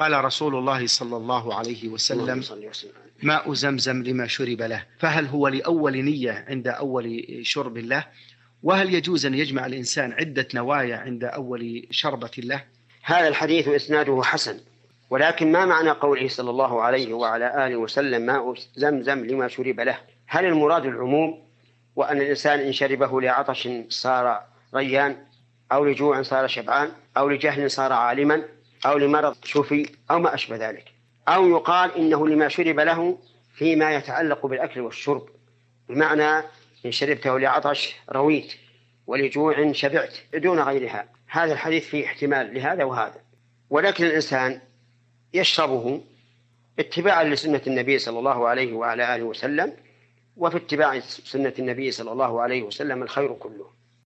قال رسول الله صلى الله عليه وسلم. ماء زمزم لما شرب له. فهل هو لأول نية عند أول شرب له؟ وهل يجوز أن يجمع الإنسان عدة نوايا عند أول شربة له؟ هذا الحديث إسناده حسن ولكن ما معنى قوله صلى الله عليه وعلى آله وسلم ماء زمزم لما شرب له؟ هل المراد العموم وأن الإنسان إن شربه لعطش صار ريان أو لجوع صار شبعان أو لجهل صار عالما؟ أو لمرض شفي أو ما أشبه ذلك أو يقال إنه لما شرب له فيما يتعلق بالأكل والشرب بمعنى إن شربته لعطش رويت ولجوع شبعت دون غيرها. هذا الحديث فيه احتمال لهذا وهذا. ولكن الإنسان يشربه اتباعا لسنة النبي صلى الله عليه وعلى آله وسلم وفي اتباع سنة النبي صلى الله عليه وسلم الخير كله.